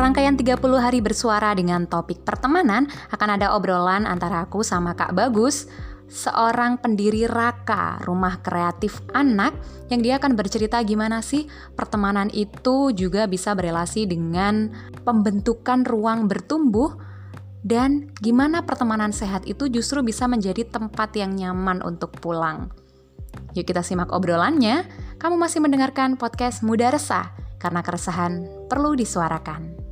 Rangkaian 30 hari bersuara dengan topik pertemanan akan ada obrolan antara aku sama Kak Bagus, seorang pendiri Raka, rumah kreatif anak yang dia akan bercerita gimana sih pertemanan itu juga bisa berelasi dengan pembentukan ruang bertumbuh dan gimana pertemanan sehat itu justru bisa menjadi tempat yang nyaman untuk pulang. Yuk kita simak obrolannya. Kamu masih mendengarkan podcast Muda Resah karena keresahan perlu disuarakan.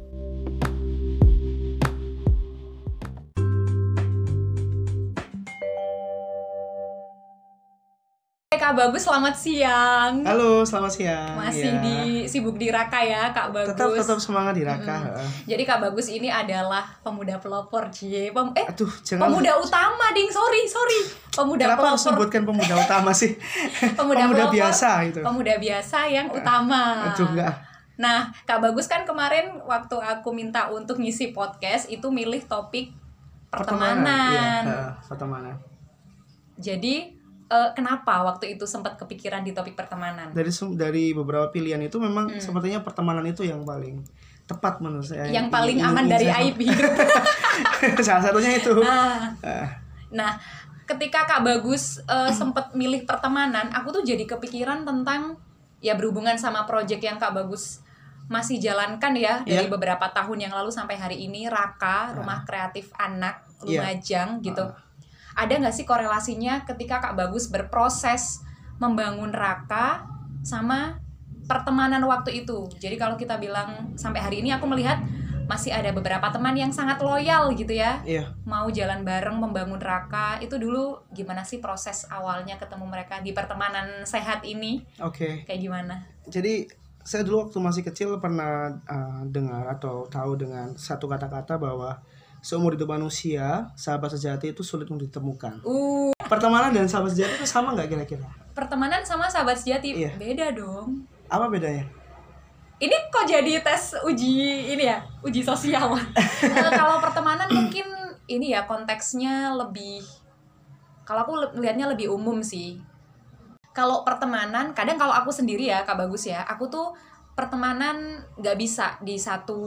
Kak Bagus, selamat siang. Halo, selamat siang. Masih Ya. di sibuk di Raka ya, Kak Bagus. tetap tetap semangat di Raka. Heeh. Jadi Kak Bagus ini adalah pemuda pelopor, Cie. Pem eh, Aduh, jangan. pemuda utama, ding. Sorry, sorry. Pemuda Kenapa harus pelopor. sebutkan pemuda utama sih? Pemuda, pelopor, biasa gitu. Pemuda biasa yang utama. Aduh, enggak. Nah, Kak Bagus kan kemarin waktu aku minta untuk ngisi podcast itu milih topik pertemanan. Iya, heeh, pertemanan. Jadi eh, kenapa waktu itu sempat kepikiran di topik pertemanan? Dari dari beberapa pilihan itu memang Hmm. sepertinya pertemanan itu yang paling tepat menurut saya. Yang paling aman dari saya- aib hidup. Salah satunya itu. Nah, Eh, Nah, ketika Kak Bagus eh, sempet milih pertemanan, aku tuh jadi kepikiran tentang ya berhubungan sama project yang Kak Bagus masih jalankan ya dari Iya. beberapa tahun yang lalu sampai hari ini Raka, Rumah Kreatif Anak Iya. Lumajang gitu. Ah. Ada nggak sih korelasinya ketika Kak Bagus berproses membangun Raka sama pertemanan waktu itu? Jadi kalau kita bilang sampai hari ini aku melihat masih ada beberapa teman yang sangat loyal gitu ya Iya, mau jalan bareng membangun Raka itu dulu gimana sih proses awalnya ketemu mereka di pertemanan sehat ini oke. kayak gimana? Jadi saya dulu waktu masih kecil pernah uh, dengar atau tahu dengan satu kata-kata bahwa seumur hidup manusia sahabat sejati itu sulit untuk ditemukan. Uh, Pertemanan dan sahabat sejati itu sama nggak kira-kira? pertemanan sama sahabat sejati Iya. beda dong. Apa bedanya? Ini kok jadi tes uji ini ya, uji sosial. Eh, kalau pertemanan mungkin ini ya konteksnya lebih kalau aku le- lihatnya lebih umum sih. Kalau pertemanan, kadang kalau aku sendiri ya, Kak Bagus ya, aku tuh pertemanan nggak bisa di satu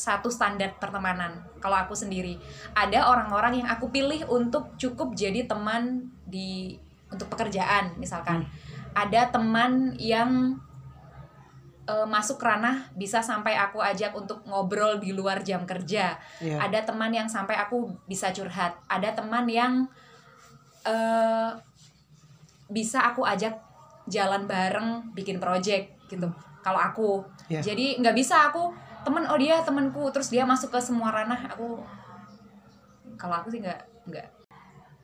satu standar pertemanan. Kalau aku sendiri, ada orang-orang yang aku pilih untuk cukup jadi teman di untuk pekerjaan, misalkan. Ada teman yang eh, masuk ranah bisa sampai aku ajak untuk ngobrol di luar jam kerja. Iya. Ada teman yang sampai aku bisa curhat. Ada teman yang eh bisa aku ajak jalan bareng bikin project gitu. Kalau aku, Iya. jadi nggak bisa aku temen oh dia temanku terus dia masuk ke semua ranah aku. Kalau aku sih nggak nggak.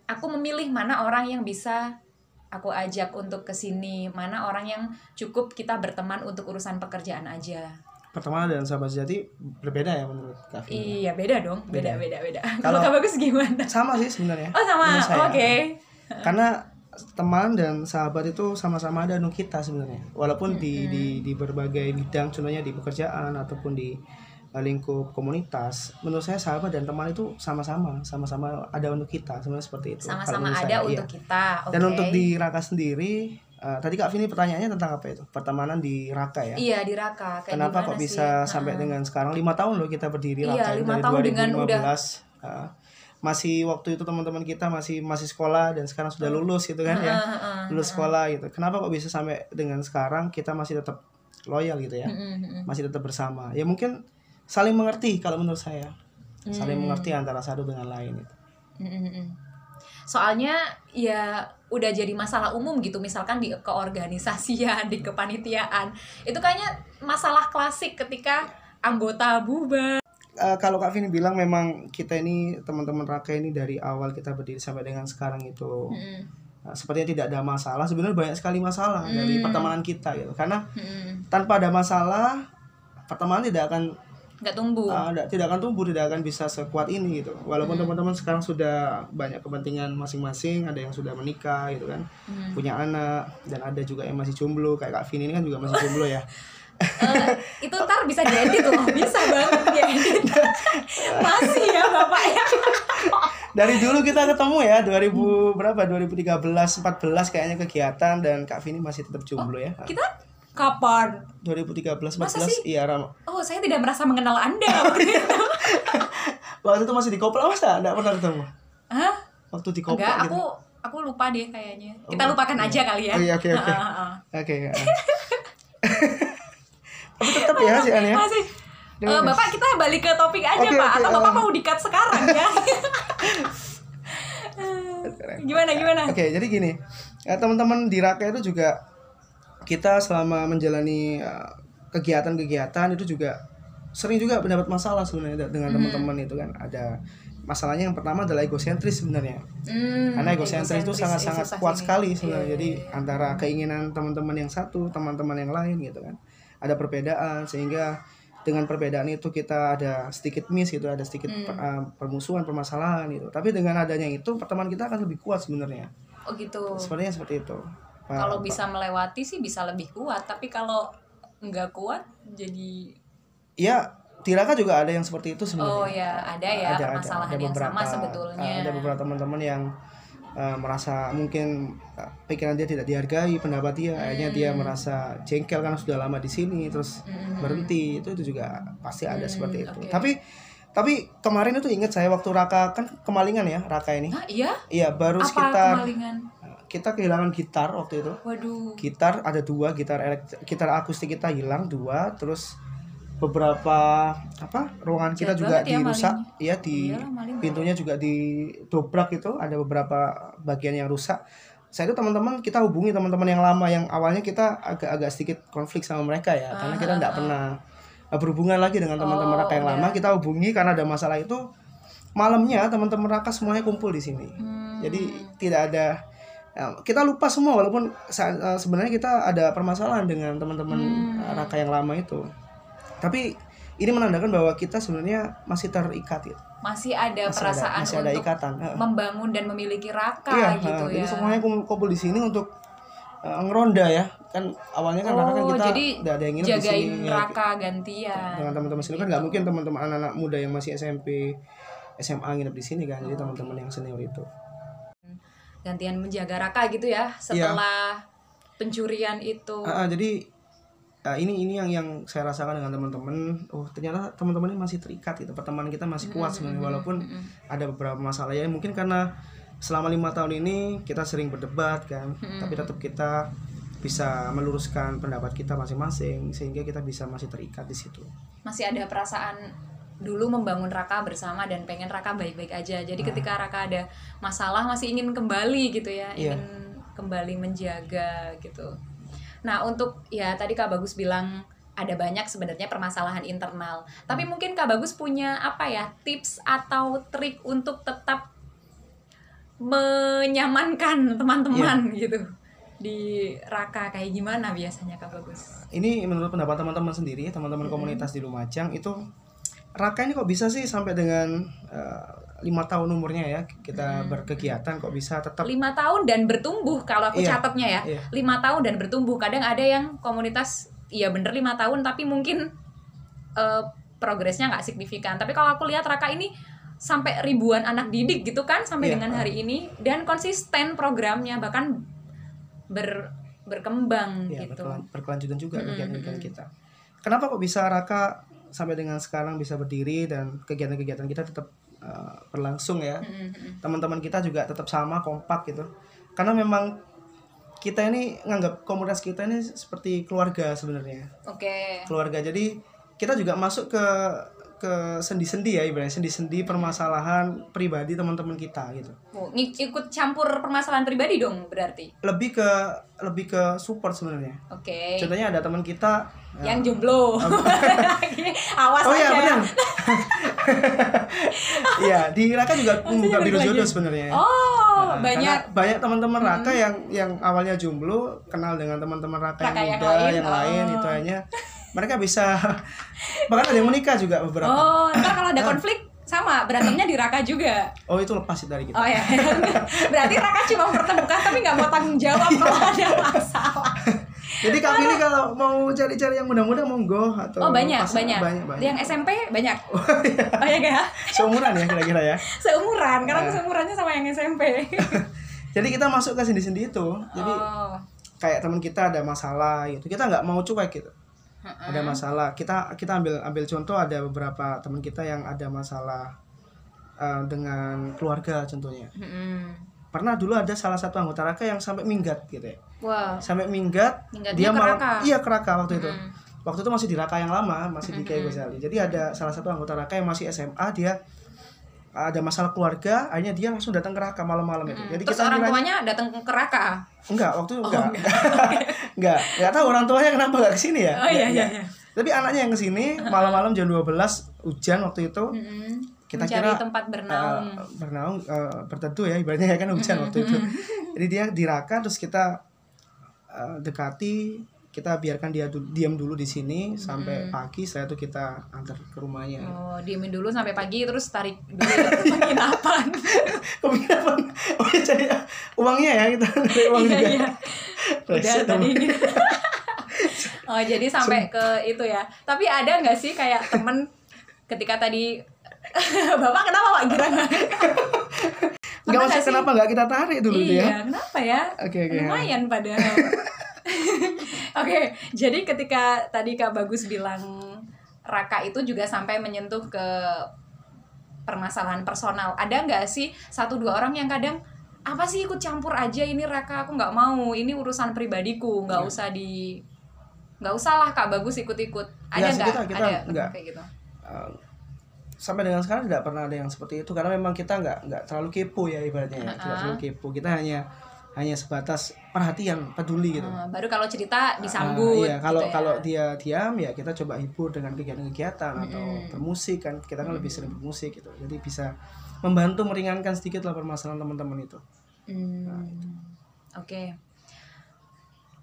Aku memilih mana orang yang bisa aku ajak untuk ke sini, mana orang yang cukup kita berteman untuk urusan pekerjaan aja. Pertemanan dan sahabat sejati berbeda ya menurut Kak Vina? Iya beda dong, beda Beda. beda beda. Kalau- Kak bagus gimana? Sama sih sebenarnya. Oh sama, oke. Karena teman dan sahabat itu sama-sama ada untuk kita sebenarnya. Walaupun di, di di berbagai bidang, contohnya di pekerjaan ataupun di uh, lingkup komunitas, menurut saya sahabat dan teman itu sama-sama, sama-sama ada untuk kita, sebenarnya seperti itu. Sama-sama ada saya, untuk iya. kita. Dan oke. untuk di Raka sendiri, uh, tadi Kak Vini pertanyaannya tentang apa itu? Pertemanan di Raka ya. Iya di Raka. Kayak Kenapa kok sih? bisa sampai Heeh. dengan sekarang lima tahun loh kita berdiri Iya, Raka ini, lima dari tahun dengan 2015. udah- Uh, masih waktu itu teman-teman kita masih masih sekolah dan sekarang sudah lulus gitu kan ya. Heeh, heeh, lulus sekolah gitu. Kenapa kok bisa sampai dengan sekarang kita masih tetap loyal gitu ya? Masih tetap bersama. Ya mungkin saling mengerti kalau menurut saya. Saling Hmm. mengerti antara satu dengan lain itu. Soalnya ya udah jadi masalah umum gitu. Misalkan di keorganisasian, di kepanitiaan. Itu kayaknya masalah klasik ketika anggota bubar. Eh, kalau Kak Vini bilang memang kita ini teman-teman Raka ini dari awal kita berdiri sampai dengan sekarang itu Mm-mm, eh, sepertinya tidak ada masalah sebenarnya banyak sekali masalah dari Hmm. pertemanan kita gitu karena mm-mm. tanpa ada masalah pertemanan tidak akan nggak tumbuh. uh, tidak- akan tumbuh tidak akan bisa sekuat ini gitu walaupun Hmm. teman-teman sekarang sudah banyak kepentingan masing-masing ada yang sudah menikah gitu kan Mm. punya anak dan ada juga yang masih jomblo kayak Kak Vini ini kan juga masih jomblo ya Eh, itu ntar bisa diedit loh, bisa banget. Masih ya bapak ya. dari dulu kita ketemu ya 2000 berapa 2013 14 kayaknya kegiatan dan Kak Vini masih tetap jomblo ya Kita Kapan? 2013 Masa 14 sih? iya Ram. Oh, saya tidak merasa mengenal Anda waktu itu. Waktu itu masih di Kopla masa enggak pernah ketemu? Hah? Waktu di Kopla Enggak, gitu. aku aku lupa deh kayaknya. Kita Oh, lupakan iya. aja kali ya. Oh, iya, oke, oke. Oke. ya. Tapi tetap ya sih aneh. Masih. Eh, gas. Bapak kita balik ke topik aja Oke, Pak oke, atau Bapak eh. mau dikat sekarang ya? gimana gimana? Oke, jadi gini, ya, teman-teman di Raka itu juga kita selama menjalani uh, kegiatan-kegiatan itu juga sering juga mendapat masalah sebenarnya dengan Hmm. teman-teman itu kan ada masalahnya yang pertama adalah egosentris sebenarnya Hmm, karena egosentris itu sangat-sangat susah kuat sini. sekali Iya, sebenarnya iya, jadi iya. antara keinginan teman-teman yang satu teman-teman yang lain gitu kan ada perbedaan sehingga dengan perbedaan itu kita ada sedikit miss gitu ada sedikit Hmm. per- uh, permusuhan permasalahan gitu tapi dengan adanya itu pertemanan kita akan lebih kuat sebenarnya Oh gitu. sebenarnya seperti itu Kalau bisa melewati sih bisa lebih kuat, tapi kalau nggak kuat jadi ya di Raka juga ada yang seperti itu sebenarnya Oh ya, ada ya permasalahan yang sama sebetulnya. uh, ada beberapa teman-teman yang uh, merasa mungkin uh, pikiran dia tidak dihargai pendapat dia akhirnya dia Hmm. merasa jengkel karena sudah lama di sini terus Mm-mm. berhenti itu itu juga pasti ada Hmm, seperti itu oke. tapi tapi kemarin itu ingat saya waktu Raka kan kemalingan ya Raka ini Hah, iya? iya baru Apa sekitar kemalingan? kita kehilangan gitar waktu itu Waduh. gitar ada dua gitar elektrik gitar akustik kita hilang dua terus beberapa apa ruangan kita juga ya dirusak ya di Iyalah, maling. pintunya juga didobrak itu ada beberapa bagian yang rusak saya itu teman-teman kita hubungi teman-teman yang lama yang awalnya kita agak-agak sedikit konflik sama mereka ya karena kita Ah, tidak ah, pernah uh, berhubungan lagi dengan teman-teman Oh, Raka yang lama udah. kita hubungi karena ada masalah itu malamnya teman-teman Raka semuanya kumpul di sini Hmm. jadi tidak ada ya, kita lupa semua walaupun eh, sebenarnya kita ada permasalahan dengan teman-teman Hmm. Raka yang lama itu. Tapi ini menandakan bahwa kita sebenarnya masih terikat gitu. masih ada Masih perasaan ada, masih ada untuk ikatan. Membangun dan memiliki raka Iya, gitu eh, ya. jadi semuanya kum- kumpul di sini untuk eh, ngeronda ya. Kan awalnya kan Raka kan Oh, kita jadi ada yang nginep di jagain sini. ya. raka gantian. dengan teman-teman sini kan nggak mungkin teman-teman anak-anak muda yang masih SMP SMA nginep di sini kan. Jadi Oh. teman-teman yang senior itu. gantian menjaga raka gitu ya setelah pencurian itu. Ah, ah, jadi ah, ini ini yang yang saya rasakan dengan teman-teman. Oh ternyata teman-teman ini masih terikat gitu. Pertemanan kita masih kuat sebenarnya walaupun ada beberapa masalah ya. Mungkin karena selama lima tahun ini kita sering berdebat kan, tapi tetap kita bisa meluruskan pendapat kita masing-masing sehingga kita bisa masih terikat di situ. masih ada perasaan dulu membangun Raka bersama dan pengen Raka baik-baik aja. Jadi ketika Raka ada masalah masih ingin kembali gitu ya, Iya. ingin kembali menjaga gitu. Nah, untuk ya tadi Kak Bagus bilang ada banyak sebenarnya permasalahan internal. Tapi mungkin Kak Bagus punya apa ya, tips atau trik untuk tetap menyamankan teman-teman gitu di Raka kayak gimana biasanya Kak Bagus? Ini menurut pendapat teman-teman sendiri, teman-teman komunitas di Lumajang itu Raka ini kok bisa sih sampai dengan eh, lima tahun umurnya ya kita berkegiatan kok bisa tetap. Lima tahun dan bertumbuh kalau aku Iya, catatnya ya. iya. lima tahun dan bertumbuh. Kadang ada yang komunitas iya bener lima tahun tapi mungkin eh, progresnya nggak signifikan. Tapi kalau aku lihat Raka ini sampai ribuan anak didik gitu kan sampai Iya, dengan hari ini dan konsisten programnya bahkan ber berkembang ya, gitu. berkelan- berkelanjutan juga Mm-mm, kegiatan-kegiatan mm-mm. kita. Kenapa kok bisa Raka sampai dengan sekarang bisa berdiri dan kegiatan-kegiatan kita tetap uh, berlangsung ya? Teman-teman kita juga tetap sama kompak gitu. Karena memang kita ini nganggap komunitas kita ini seperti keluarga sebenarnya. oke Keluarga. Jadi kita juga masuk ke ke sendi-sendi ya ibaratnya sendi-sendi permasalahan pribadi teman-teman kita gitu. Oh, ikut campur permasalahan pribadi dong berarti Lebih ke lebih ke support sebenarnya. oke Contohnya ada teman kita yang jomblo awas Oh iya aja benar. Iya di Raka juga membuka lagi. jodoh sebenarnya. oh Nah, banyak banyak teman-teman Raka yang yang awalnya jomblo kenal dengan teman-teman Raka, Raka yang yang muda lain, yang lain oh. itu hanya mereka bisa bahkan ada yang menikah juga beberapa. Oh, ntar kalau ada konflik sama berantemnya di Raka juga. Oh itu lepas dari kita. Oh ya, berarti Raka cuma mempertemukan tapi nggak mau tanggung jawab kalau ada masalah. Jadi kami ini kalau mau cari-cari yang muda-muda monggo atau Oh banyak, banyak. banyak, banyak. Yang SMP banyak. Banyak ya? Seumuran ya kira-kira ya. Seumuran, karena Nah. seumurannya sama yang SMP. Jadi kita masuk ke sendi-sendi itu. Jadi oh, kayak teman kita ada masalah gitu kita nggak mau cuek gitu ada masalah kita kita ambil ambil contoh ada beberapa teman kita yang ada masalah uh, dengan keluarga contohnya Mm-mm. pernah dulu ada salah satu anggota raka yang sampai minggat gitu ya Wah. sampai minggat Minggatnya dia malam Raka? iya ke Raka waktu itu Mm. waktu itu masih di Raka yang lama masih di Kiai. Ghazali jadi ada salah satu anggota Raka yang masih SMA dia ada masalah keluarga akhirnya dia langsung datang ke Raka malam-malam itu Mm. jadi Terus kita orang tuanya datang ke Raka. enggak waktu itu Oh, enggak enggak. enggak enggak tahu orang tuanya kenapa enggak ke sini ya Oh iya Enggak, iya enggak. iya. tapi anaknya yang ke sini malam-malam jam 12 hujan waktu itu Mm-mm. Kita Mencari kira, tempat bernaung. uh, bernaung uh, berteduh ya ibaratnya ya kan hujan waktu itu jadi dia di Raka terus kita uh, dekati kita biarkan dia du- diam dulu di sini sampai pagi setelah itu kita antar ke rumahnya Oh, diemin dulu sampai pagi terus tarik dulu penginapan. Penginapan. oh jadi uangnya ya kita dari uang Iya juga iya. Udah tadi. oh, jadi sampai ke itu ya. Tapi ada nggak sih kayak temen ketika tadi Bapak kenapa Pak girang? Usah nggak sih? kenapa nggak kita tarik dulu tuh iya, ya kenapa ya? Oke, oke. Lumayan padahal. Oke, jadi ketika tadi Kak Bagus bilang Raka itu juga sampai menyentuh ke permasalahan personal. Ada nggak sih satu dua orang yang kadang apa sih ikut campur aja ini Raka aku nggak mau ini urusan pribadiku nggak Iya. usah di nggak usah lah Kak Bagus ikut-ikut ada Ya, nggak kita- kita ada nggak. kayak gitu Uh, sampai dengan sekarang tidak pernah ada yang seperti itu karena memang kita nggak nggak terlalu kepo ya ibaratnya ya. tidak Uh-uh. terlalu kepo kita hanya hanya sebatas perhatian peduli gitu Hmm, baru kalau cerita Ah, disambut iya, kalau gitu ya. kalau dia diam ya kita coba hibur dengan kegiatan-kegiatan atau Mm-mm. bermusik kan kita kan lebih sering bermusik gitu jadi bisa membantu meringankan sedikit lah permasalahan teman-teman itu Hmm, Oke.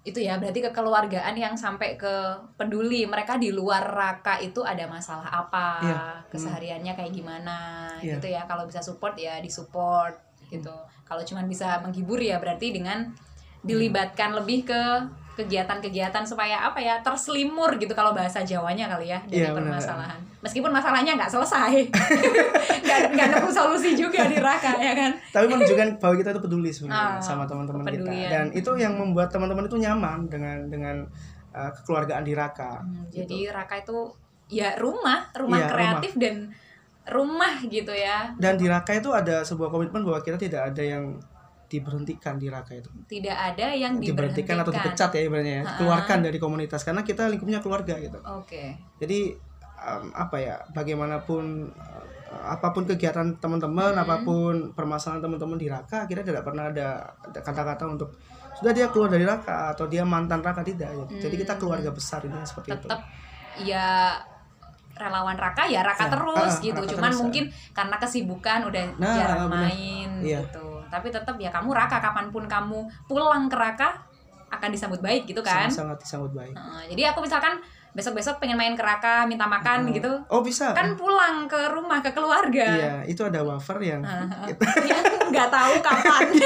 Itu ya berarti kekeluargaan yang sampai ke peduli mereka di luar raka itu ada masalah apa, Iya. kesehariannya kayak gimana Iya. gitu ya. Kalau bisa support ya disupport gitu. Kalau cuman bisa menghibur ya berarti dengan dilibatkan lebih ke kegiatan-kegiatan supaya apa ya terselimur gitu kalau bahasa Jawanya kali ya dari Iya, benar. permasalahan. Meskipun masalahnya nggak selesai, nggak nemu solusi juga di raka ya kan. tapi menunjukkan bahwa kita itu peduli sebenarnya Ah, sama teman-teman kita dan itu yang membuat teman-teman itu nyaman dengan dengan uh, kekeluargaan di Raka Hmm, gitu. Jadi Raka itu ya rumah, rumah Iya, kreatif dan rumah gitu ya. dan di Raka itu ada sebuah komitmen bahwa kita tidak ada yang diberhentikan di Raka itu Tidak ada yang diberhentikan atau dipecat ya ibaratnya ya. Ha-ha. dikeluarkan dari komunitas karena kita lingkupnya keluarga gitu Oke. jadi um, apa ya bagaimanapun uh, apa pun kegiatan teman-teman Hmm. apa pun permasalahan teman-teman di Raka kita tidak pernah ada kata-kata untuk sudah dia keluar dari Raka atau dia mantan Raka tidak gitu. jadi kita Hmm. keluarga besar ini seperti itu Tetap ya relawan Raka ya Raka Ya, terus ah, gitu. Raka Cuman terus, mungkin karena kesibukan udah Nah, jarang main Iya. gitu. Tapi tetap ya kamu Raka kapan pun kamu pulang ke Raka akan disambut baik gitu kan. sangat sangat disambut baik Heeh, jadi aku misalkan besok-besok pengen main ke Raka minta makan Hmm. gitu. oh bisa Kan pulang ke rumah ke keluarga. iya itu ada wafer yang Heeh. yang nggak tahu kapan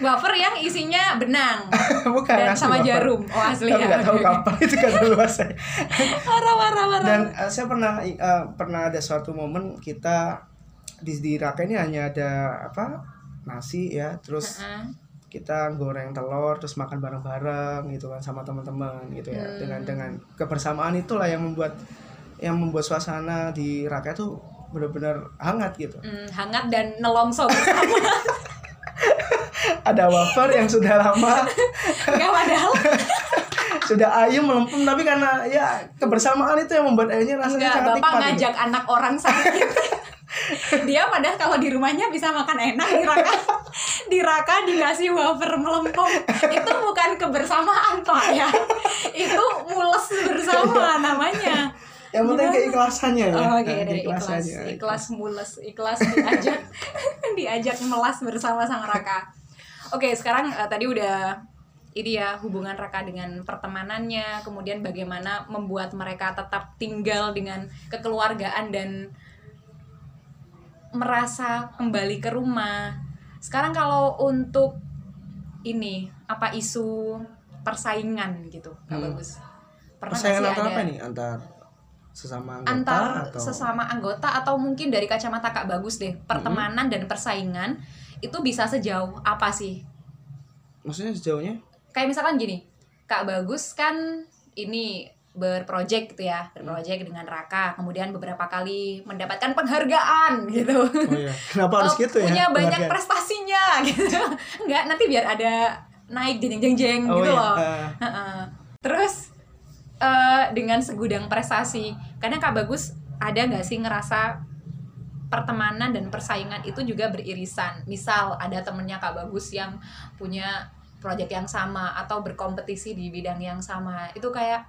wafer yang isinya benang bukan dan sama wafer. jarum oh asli Tapi ya nggak tahu Oke. kapan itu kan luas saya marah marah marah dan uh, saya pernah uh, pernah ada suatu momen kita di di Raka ini hanya ada apa nasi ya terus Heeh. kita goreng telur terus makan bareng-bareng gitu kan sama teman-teman gitu ya Hmm. dengan dengan kebersamaan itulah yang membuat yang membuat suasana di Raka itu benar-benar hangat gitu Hmm, hangat dan nelongso bersama ada wafer yang sudah lama nggak padahal sudah ayam melempem tapi karena ya kebersamaan itu yang membuat airnya rasanya nggak sangat bapak nikmat gitu. ngajak anak orang sakit dia padahal kalau di rumahnya bisa makan enak di raka di raka dikasih wafer melempem itu bukan kebersamaan pak ya itu mules bersama namanya yang penting Gimana? keikhlasannya ya Oh, oke Nah, dari ikhlas, keikhlasannya. ikhlas mules, ikhlas diajak diajak melas bersama sang Raka. Oke, sekarang eh, tadi udah ini ya hubungan Raka dengan pertemanannya, kemudian bagaimana membuat mereka tetap tinggal dengan kekeluargaan dan merasa kembali ke rumah. Sekarang kalau untuk ini apa isu persaingan gitu, Kak Hmm. Bagus. Pernah persaingan ada- apa nih antar sesama anggota antar atau sesama anggota atau mungkin dari kacamata Kak Bagus deh pertemanan dan persaingan itu bisa sejauh apa sih maksudnya sejauhnya kayak misalkan gini kak bagus kan ini berproject gitu ya berproject dengan Raka kemudian beberapa kali mendapatkan penghargaan gitu oh iya kenapa harus gitu ya punya banyak Penghargaan. prestasinya gitu enggak nanti biar ada naik jeng jeng jeng oh, gitu iya. loh Heeh. terus eh, dengan segudang prestasi karena kak bagus ada nggak sih ngerasa pertemanan dan persaingan itu juga beririsan. Misal ada temennya kak bagus yang punya proyek yang sama atau berkompetisi di bidang yang sama. Itu kayak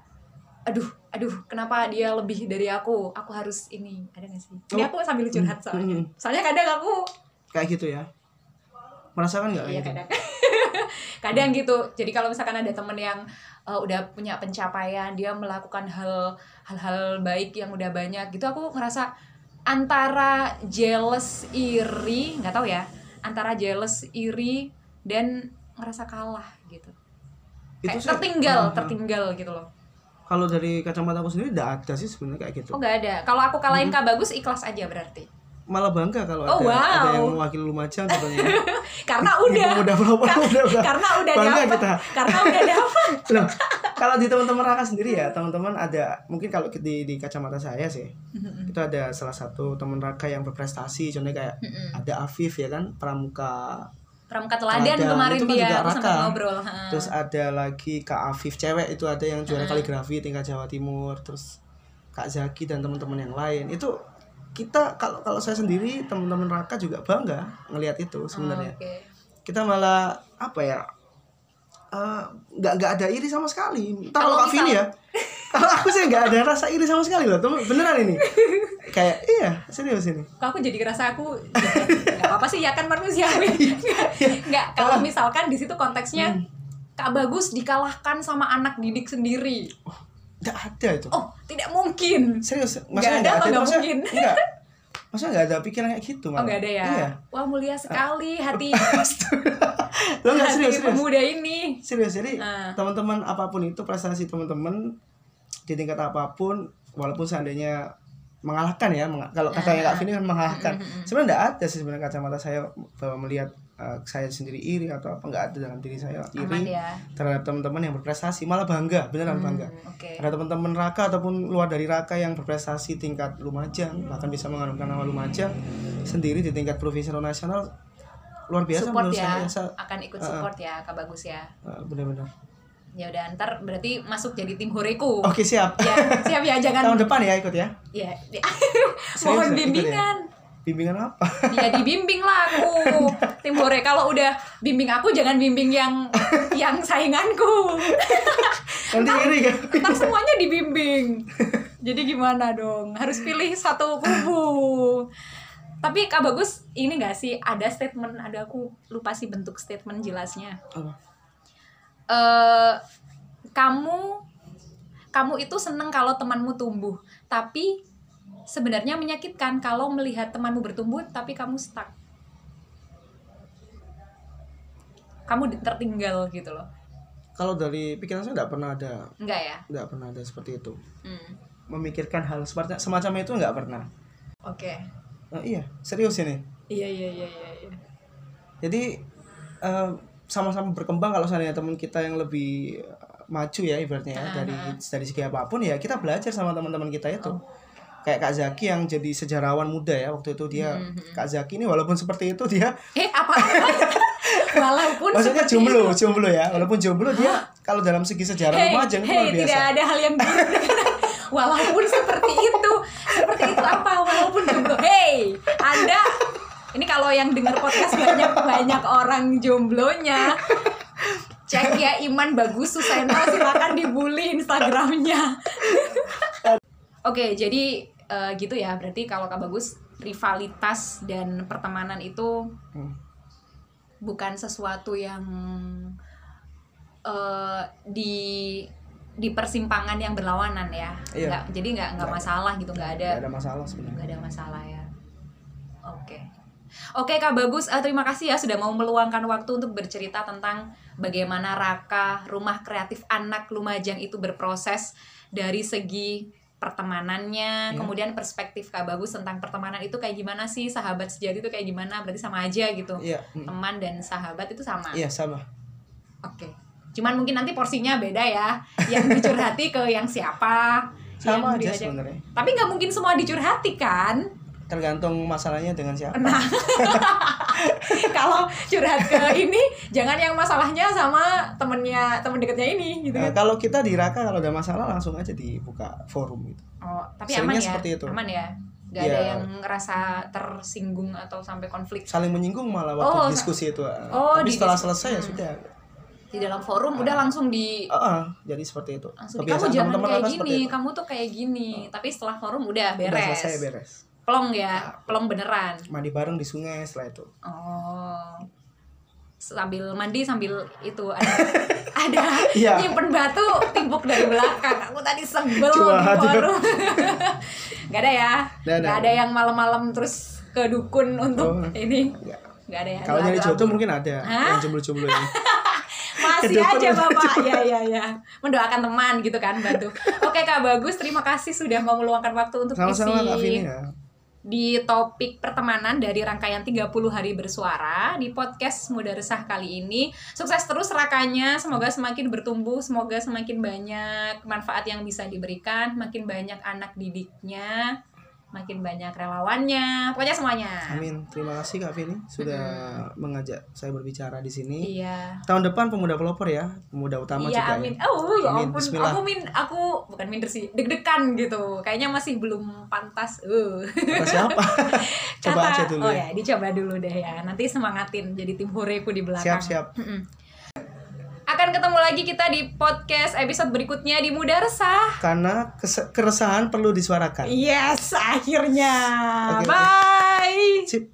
aduh aduh kenapa dia lebih dari aku? Aku harus ini. Ada nggak sih? Ini Oh. aku sambil curhat Hmm, soalnya. Hmm. soalnya kadang aku kayak gitu ya? Merasakan nggak Iya gitu? kadang. Kadang gitu. Jadi kalau misalkan ada temen yang uh, udah punya pencapaian dia melakukan hal hal-hal baik yang udah banyak gitu aku ngerasa antara jealous iri nggak tahu ya antara jealous iri dan ngerasa kalah gitu. Kayak sih- tertinggal Hmm, tertinggal gitu loh. Kalau dari kacamata aku sendiri tidak ada sih sebenarnya kayak gitu. Oh nggak ada. Kalau aku kalahin kak bagus ikhlas aja berarti malah bangga kalau Oh, ada, ada wow. yang mewakili Lumajang contohnya karena udah pemuda pelopor Kar- udah, udah. karena udah Bangga dapat kita. karena udah dapat Loh, kalau di teman-teman Raka sendiri ya teman-teman ada mungkin kalau di di kacamata saya sih itu ada salah satu teman Raka yang berprestasi contohnya kayak ada Afif ya kan pramuka Pramuka Teladan Teladan, kemarin itu kan dia juga Raka. ngobrol. ha. terus ada lagi Kak Afif cewek itu ada yang juara kaligrafi tingkat Jawa Timur terus Kak Zaki dan teman-teman yang lain itu kita kalau kalau saya sendiri teman-teman Raka juga bangga ngelihat itu sebenarnya Oke. kita malah apa ya eh, nggak nggak ada iri sama sekali. Entah Kalau kalau Kak Vini ya, kalau aku sih nggak ada rasa iri sama sekali loh, temen beneran ini. Kayak iya serius ini. Kok aku jadi ngerasa aku ya, nggak apa-apa sih ya kan manusiawi. Nggak kalau misalkan di situ konteksnya Kak Bagus dikalahkan sama anak didik sendiri. Nggak ada itu. Oh, tidak mungkin. Serius, Nggak ada atau itu nggak maksudnya- mungkin? Enggak. Masa nggak ada pikiran kayak gitu Oh, malah. nggak ada ya. Iya. Wah, mulia sekali hati Lo nggak hati serius serius. pemuda ini. Serius jadi Ah. teman-teman apa pun itu prestasi teman-teman di tingkat apa pun walaupun seandainya mengalahkan ya meng- kalau katanya Kak Vini kan mengalahkan sebenarnya enggak ada sih sebenarnya kacamata saya bahwa melihat uh, saya sendiri iri atau apa enggak ada dalam diri saya Aman iri ya. terhadap teman-teman yang berprestasi malah bangga beneran bangga Hmm, Oke. ada teman-teman Raka ataupun luar dari Raka yang berprestasi tingkat Lumajang bahkan bisa mengharumkan nama Lumajang sendiri di tingkat provinsial nasional luar biasa Support menurut ya, saya Sa- akan ikut support ya Kak Bagus ya. uh, benar-benar Ya udah ntar berarti masuk jadi tim Horeku. oke siap Ya, siap ya jangan tahun depan ya ikut ya ya, ya. Mohon ya, ya? Bimbingan apa? Ya dibimbing lah aku. Tim hore kalau udah bimbing aku jangan bimbing yang yang sainganku. Nanti iri kan? ntar semuanya dibimbing. Jadi gimana dong? Harus pilih satu kubu. Tapi kak bagus ini gak sih? Ada statement ada aku lupa sih bentuk statement jelasnya. Apa? eh kamu kamu itu seneng kalau temanmu tumbuh. Tapi sebenarnya menyakitkan kalau melihat temanmu bertumbuh tapi kamu stuck. Kamu tertinggal gitu loh. Kalau dari pikiran saya nggak pernah ada. Enggak ya? Nggak pernah ada seperti itu. Hmm. memikirkan hal seperti semacam itu nggak pernah. Oke. Nah, iya serius ini. Iya iya iya iya iya. jadi eh, sama-sama berkembang kalau seandainya teman kita yang lebih eh, maju ya ibaratnya ya, dari dari segi apa pun ya kita belajar sama teman-teman kita itu kayak Kak Zaki yang jadi sejarawan muda ya waktu itu dia Kak Zaki ini walaupun seperti itu dia eh apa walaupun maksudnya jomblo jomblo ya walaupun jomblo dia kalau dalam segi sejarah Hei, Lumajang luar biasa tidak ada hal yang walaupun seperti itu. Seperti itu apa? Walaupun jomblo. Hei, Anda ini kalau yang dengar podcast banyak banyak orang jomblonya. Cek ya Iman Bagus Suseno silakan dibully Instagramnya. Oke, jadi eh, gitu ya. Berarti kalau Kak Bagus rivalitas dan pertemanan itu Hmm. bukan sesuatu yang eh, di di persimpangan yang berlawanan ya Iya. Nggak- jadi nggak nggak masalah gitu nggak ada nggak ada masalah sebenarnya nggak ada masalah ya oke oke kak bagus Eh, terima kasih ya sudah mau meluangkan waktu untuk bercerita tentang bagaimana Raka rumah kreatif anak Lumajang itu berproses dari segi pertemanannya Iya. kemudian perspektif kak bagus tentang pertemanan itu kayak gimana sih sahabat sejati itu kayak gimana berarti sama aja gitu iya mm. teman dan sahabat itu sama iya sama Oke. Cuman mungkin nanti porsinya beda ya. Yang dicurhati ke yang siapa. sama yang aja sebenarnya Tapi nggak mungkin semua dicurhati kan? tergantung masalahnya dengan siapa Nah, kalau curhat ke ini jangan yang masalahnya sama temennya temen dekatnya ini gitu Nah, kan. kalau kita di Raka kalau ada masalah langsung aja dibuka forum gitu Oh, tapi seringnya aman ya. seperti itu. Aman ya. Gak ada Iya. yang ngerasa tersinggung atau sampai konflik saling menyinggung malah waktu Oh, diskusi itu Oh, tapi di setelah dis- selesai ya hmm. sudah di dalam forum udah langsung di Ah, ah, jadi seperti itu langsung di, kamu jangan teman-teman kayak gini, kamu tuh kayak gini. Tapi setelah forum udah Udah beres. selesai beres Plong ya, plong beneran. mandi bareng di sungai setelah itu Oh. Sambil mandi sambil itu ada ada Iya. nyimpen batu timpuk dari belakang. Aku tadi sebel di forum. Gak ada ya? Nggak ada. Gak ada yang malam-malam terus ke dukun untuk Oh. ini. Nggak. Gak ada ya? kalau nyari jodoh mungkin ada Hah? yang jomblo-jomblo ini Masih aja Bapak. Ya ya ya. Mendoakan teman gitu kan bantu. Oke Kak Bagus, terima kasih sudah mau meluangkan waktu untuk sama-sama Kak isi Vini ya di topik pertemanan dari rangkaian 30 hari bersuara di podcast Muda Resah kali ini. Sukses terus rakanya, semoga semakin bertumbuh, semoga semakin banyak manfaat yang bisa diberikan, makin banyak anak didiknya, makin banyak relawannya, pokoknya semuanya. Amin terima kasih Kak Vini sudah mengajak saya berbicara di sini Iya. tahun depan pemuda pelopor ya pemuda utama Iya, juga amin. ya Oh, ya Amin, ampun. bismillah. Aku min aku bukan minder sih, deg-degan gitu. Kayaknya masih belum pantas. Uh. kata siapa coba Kata- aja dulu Oh ya ya, dicoba dulu deh ya. Nanti semangatin jadi tim horeku di belakang. siap siap Akan ketemu lagi kita di podcast episode berikutnya di Muda Resah. karena keresahan perlu disuarakan Yes, akhirnya. Oke. Bye. sip